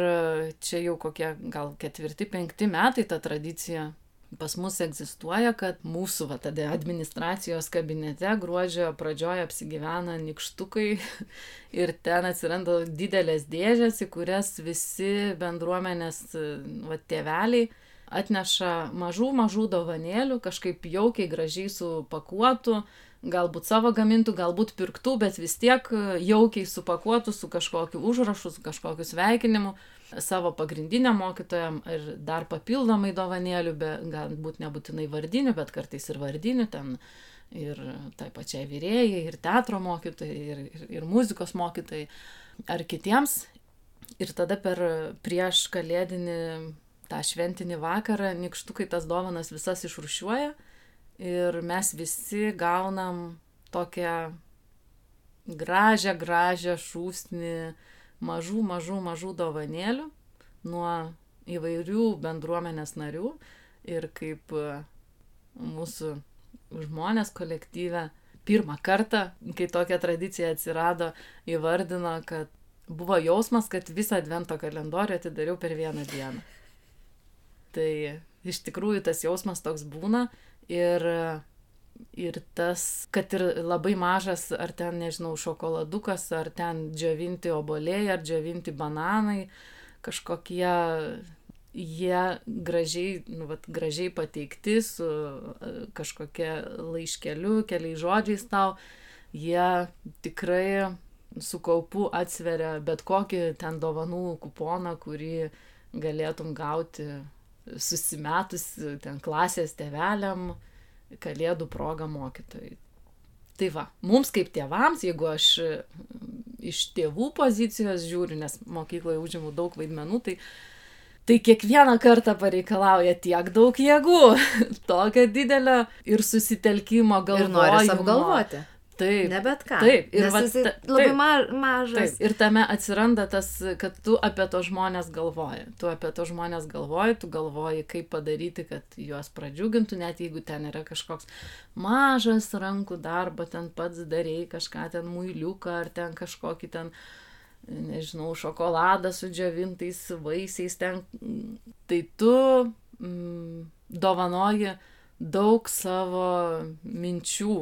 S2: čia jau kokie gal ketvirti, penkti metai ta tradicija pas mus egzistuoja, kad mūsų va, tada administracijos kabinete gruodžio pradžioje apsigyvena nikštukai ir ten atsiranda didelės dėžės, į kurias visi bendruomenės va, tėveliai atneša mažų, mažų dovanėlių, kažkaip jaukiai, gražiai supakuotų, galbūt savo gamintų, galbūt pirktų, bet vis tiek jaukiai supakuotų su kažkokiu užrašu, su kažkokiu sveikinimu savo pagrindiniam mokytojam ir dar papildomai dovanėlių, be, galbūt nebūtinai vardinių, bet kartais ir vardinių ten. Ir tai pačiai vyrėjai, ir teatro mokytojai, ir, ir, ir muzikos mokytojai, ar kitiems. Ir tada per prieš kalėdinį tą šventinį vakarą nikštukai tas dovanas visas išrušiuoja ir mes visi gaunam tokią gražią, gražią šūsnį mažų, mažų, mažų dovanėlių nuo įvairių bendruomenės narių ir kaip e, mūsų žmonės kolektyve pirmą kartą, kai tokia tradicija atsirado, įvardino, kad buvo jausmas, kad visą advento kalendorių atidariau per vieną dieną. Tai iš tikrųjų tas jausmas toks būna ir Ir tas, kad ir labai mažas, ar ten, nežinau, šokoladukas, ar ten džiovinti oboliai, ar džiovinti bananai, kažkokie jie gražiai, nu, vat, gražiai pateikti su kažkokia laiškeliu, keliais žodžiais tau, jie tikrai su kaupu atsveria bet kokį ten dovanų kuponą, kurį galėtum gauti susimetus ten klasės teveliam kalėdų proga mokytojai. Tai va, mums kaip tėvams, jeigu aš iš tėvų pozicijos žiūriu, nes mokykloje užimu daug vaidmenų, tai, tai kiekvieną kartą pareikalauja tiek daug jėgų, tokio didelio ir susitelkimo galvojimo. Ir
S1: nori apgalvoti.
S2: Taip.
S1: Ne bet ką.
S2: Taip.
S1: Ir va, jisai labai taip, ma mažas.
S2: Taip. Ir tame atsiranda tas, kad tu apie to žmonės galvoji. Tu apie to žmonės galvoji, tu galvoji, kaip padaryti, kad juos pradžiugintų, net jeigu ten yra kažkoks mažas rankų darbo, ten pats darėjai kažką, ten muiliuką ar ten kažkokį ten, nežinau, šokoladą su džiavintais vaisiais ten. Tai tu mm, dovanoji daug savo minčių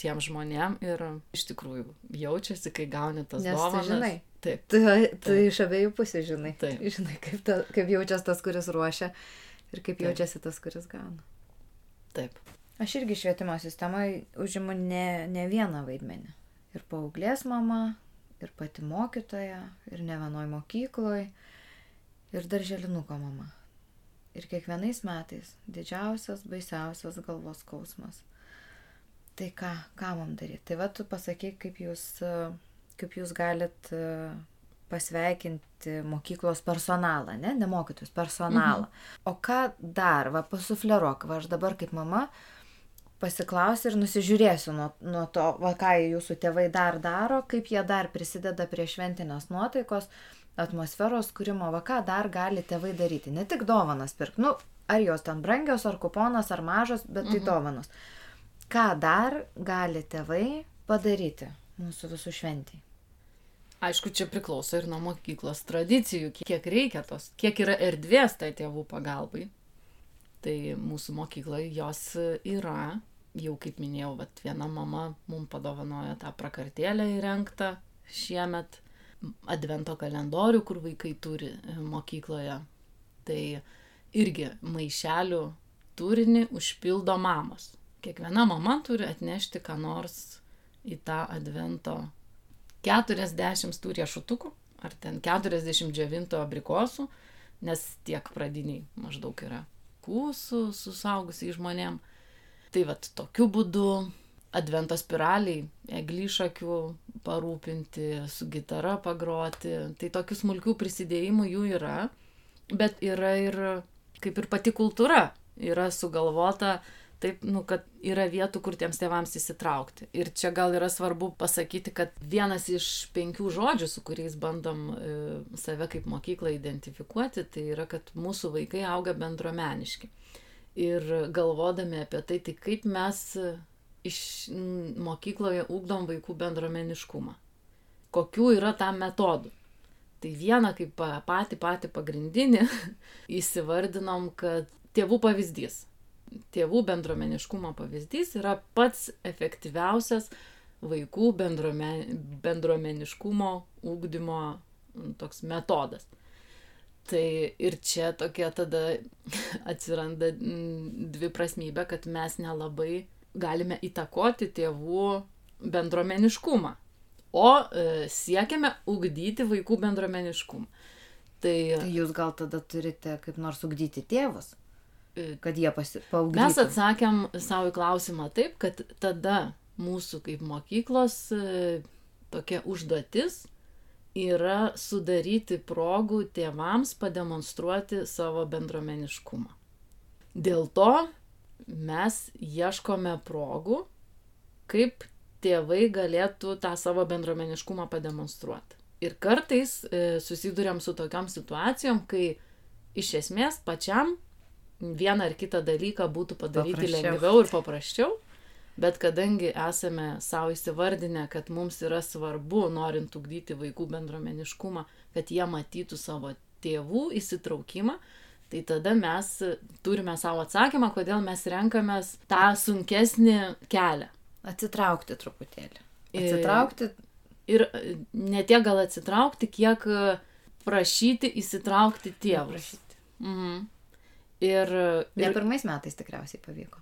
S2: tiem žmonėm ir iš tikrųjų jaučiasi, kai gauni tas
S1: Nes
S2: dovanas.
S1: Tu žinai.
S2: Taip.
S1: Tu, tu iš abiejų pusių žinai.
S2: Taip.
S1: Žinai, kaip, ta, kaip jaučiasi tas, kuris ruošia ir kaip Taip. jaučiasi tas, kuris gauna.
S2: Taip.
S1: Aš irgi švietimo sistemoje užimu ne, ne vieną vaidmenį. Ir paauglės mama, ir pati mokytoja, ir ne vienoj mokykloje, ir darželinuko mama. Ir kiekvienais metais didžiausias, baisiausias galvos skausmas Tai ką, ką mums daryti? Tai va, tu pasakyk, kaip jūs, kaip jūs galit pasveikinti mokyklos personalą, ne, ne mokytus, personalą. Mhm. O ką dar, va, pasufleruok, va, aš dabar kaip mama pasiklausiu ir nusižiūrėsiu nuo, nuo to, va, ką jūsų tėvai dar daro, kaip jie dar prisideda prie šventinės nuotaikos, atmosferos kūrimo, va, ką dar gali tėvai daryti. Ne tik dovanas pirkti, nu, ar jos ten brangios, ar kuponas, ar mažos, bet tai mhm. Ką dar gali tėvai padaryti mūsų visų šventiai?
S2: Aišku, čia priklauso ir nuo mokyklos tradicijų, kiek reikia tos, kiek yra erdvės tai tėvų pagalbai. Tai mūsų mokykloje jos yra, jau kaip minėjau, vat, viena mama mums padovanojo tą prakartėlę įrengtą šiemet, advento kalendorių, kur vaikai turi mokykloje. Tai irgi maišelių turinį užpildo mamos kiekviena mama turi atnešti ką nors į tą advento 40 tų riešutukų, ar ten 40 džiovinto abrikosų, nes tiek pradiniai maždaug yra kūsų su saugusiai žmonėm. Tai vad tokiu būdu advento spiraliai, eglyšakių parūpinti, su gitara pagroti, tai tokių smulkių prisidėjimų jų yra, bet yra ir kaip ir pati kultūra yra sugalvota taip, nu, kad yra vietų, kur tiems tėvams įsitraukti. Ir čia gal yra svarbu pasakyti, kad vienas iš penkių žodžių, su kuriais bandom e, save kaip mokyklą identifikuoti, tai yra, kad mūsų vaikai auga bendromeniški. Ir galvodami apie tai, tai kaip mes iš mokykloje ūkdom vaikų bendromeniškumą. Kokių yra tam metodų. Tai vieną kaip patį patį pagrindinį įsivardinom, kad tėvų pavyzdys tėvų bendruomeniškumo pavyzdys yra pats efektyviausias vaikų bendruomen, bendruomeniškumo ūkdymo toks metodas. Tai ir čia tokia tada atsiranda dvi prasmybė, kad mes nelabai galime įtakoti tėvų bendruomeniškumą, o e, siekiame ugdyti vaikų bendruomeniškumą.
S1: Tai, tai jūs gal tada turite kaip nors ugdyti tėvus? Kad jie paaugytų?
S2: Mes atsakėm savo į klausimą taip, kad tada mūsų kaip mokyklos tokia užduotis yra sudaryti progų tėvams pademonstruoti savo bendromeniškumą. Dėl to mes ieškome progų, kaip tėvai galėtų tą savo bendromeniškumą pademonstruoti. Ir kartais e, susidurėm su tokiam situacijom, kai iš esmės pačiam vieną ar kitą dalyką būtų padaryti paprasčiau. lengviau ir paprasčiau, bet kadangi esame savo įsivardinę, kad mums yra svarbu, norint ugdyti vaikų bendromeniškumą, kad jie matytų savo tėvų įsitraukimą, tai tada mes turime savo atsakymą, kodėl mes renkamės tą sunkesnį kelią.
S1: Atsitraukti truputėlį. Atsitraukti.
S2: Ir, ir ne tiek gal atsitraukti, kiek prašyti įsitraukti tėvus. Prašyti. Mhm. Ir,
S1: ir... Ne pirmais metais tikriausiai pavyko.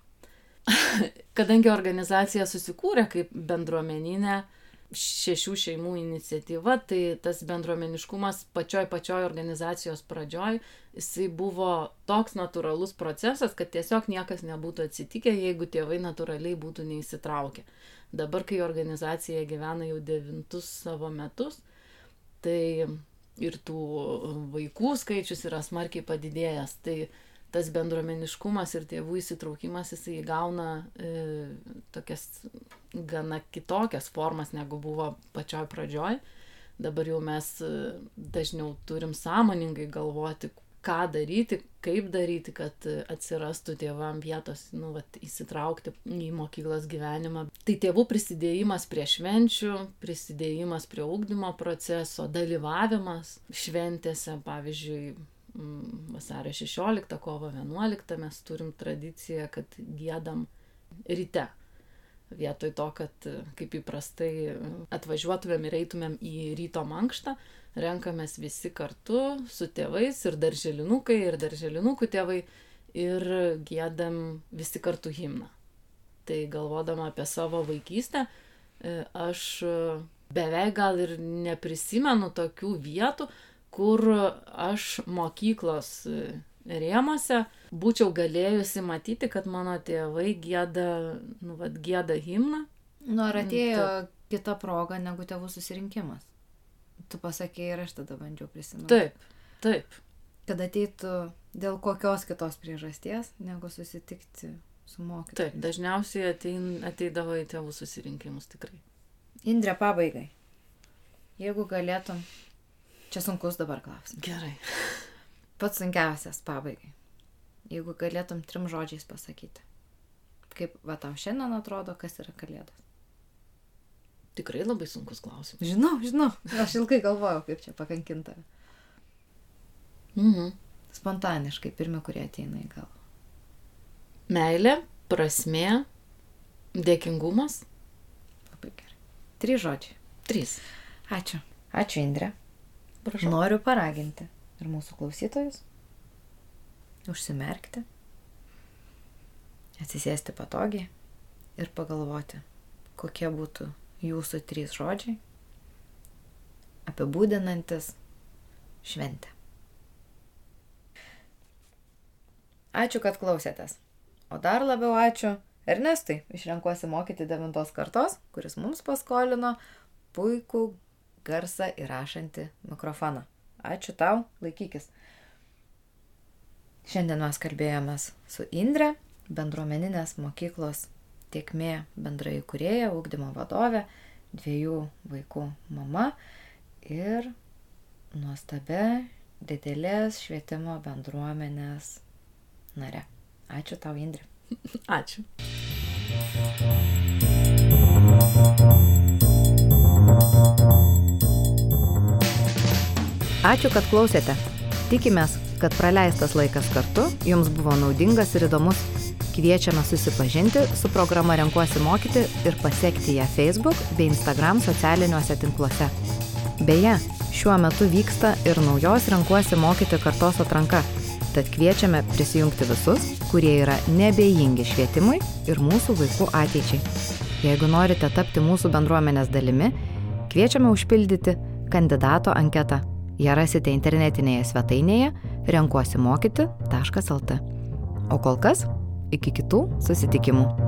S2: Kadangi organizacija susikūrė kaip bendruomeninė šešių šeimų iniciatyva, tai tas bendruomeniškumas pačioj pačioj organizacijos pradžioj, jisai buvo toks natūralus procesas, kad tiesiog niekas nebūtų atsitikę, jeigu tėvai natūraliai būtų neįsitraukę. Dabar, kai organizacija gyvena jau devintus savo metus, tai ir tų vaikų skaičius yra smarkiai padidėjęs. Tai tas bendruomeniškumas ir tėvų įsitraukimas jisai įgauna e, tokias gana kitokias formas, negu buvo pačioj pradžioj. Dabar jau mes e, dažniau turim sąmoningai galvoti, ką daryti, kaip daryti, kad atsirastų tėvam vietos, nu, vat, įsitraukti į mokyklos gyvenimą. Tai tėvų prisidėjimas prie švenčių, prisidėjimas prie ūkdymo proceso, dalyvavimas šventėse, pavyzdžiui, vasario 16, kovo 11 mes turim tradiciją, kad gėdam ryte. Vietoj to, kad kaip įprastai atvažiuotumėm ir eitumėm į ryto mankštą, renkamės visi kartu su tėvais ir darželinukai, ir darželinukų tėvai ir gėdam visi kartu himną. Tai galvodama apie savo vaikystę, e, aš beveik gal ir neprisimenu tokių vietų, kur aš mokyklos rėmose būčiau galėjusi matyti, kad mano tėvai gėda, nu, vad, gėda himną.
S1: Nu, ar atėjo Taip. kita proga negu tėvų susirinkimas? tu pasakėjai ir aš tada bandžiau prisiminti.
S2: Taip, taip.
S1: Kad ateitų dėl kokios kitos priežasties, negu susitikti su mokytoju.
S2: Taip, dažniausiai atein, ateidavo į tėvų susirinkimus tikrai.
S1: Indrė, pabaigai. Jeigu galėtum, čia sunkus dabar klausimas.
S2: Gerai.
S1: Pats sunkiausias pabaigai. Jeigu galėtum trim žodžiais pasakyti. Kaip va tau šiandien atrodo, kas yra kalėdos?
S2: Tikrai labai sunkus klausimas.
S1: Žinau, žinau. Aš ilgai galvojau, kaip čia pakankinta.
S2: Mhm.
S1: Spontaniškai, pirmie, kurie ateina į galvą.
S2: Meilė, prasmė, dėkingumas.
S1: Labai gerai. Trys žodžiai.
S2: Trys.
S1: Ačiū. Ačiū, Indrė.
S2: Prašau.
S1: Noriu paraginti ir mūsų klausytojus užsimerkti, atsisėsti patogiai ir pagalvoti, kokie būtų jūsų trys žodžiai apibūdinantis šventę. Ačiū, kad klausėtės. O dar labiau ačiū Ernestui iš Renkuosi mokyti devintos kartos, kuris mums paskolino puikų garsą įrašantį mikrofoną. Ačiū tau, laikykis. Šiandien mes kalbėjomės su Indre, bendruomeninės mokyklos tiekmė bendrai kurėja, ūkdymo vadovė, dviejų vaikų mama ir nuostabia didelės švietimo bendruomenės nare. Ačiū tau, Indri.
S2: Ačiū.
S1: Ačiū, kad klausėte. Tikimės, kad praleistas laikas kartu jums buvo naudingas ir įdomus. Kviečiame susipažinti su programa Renkuosi mokyti ir pasiekti ją Facebook bei Instagram socialiniuose tinkluose. Beje, šiuo metu vyksta ir naujos Renkuosi mokyti kartos atranka. Tad kviečiame prisijungti visus, kurie yra nebejingi švietimui ir mūsų vaikų ateičiai. Jeigu norite tapti mūsų bendruomenės dalimi, kviečiame užpildyti kandidato anketą. Ją rasite internetinėje svetainėje renkuosimokyti.lt. O kol kas Iki kitų susitikimų.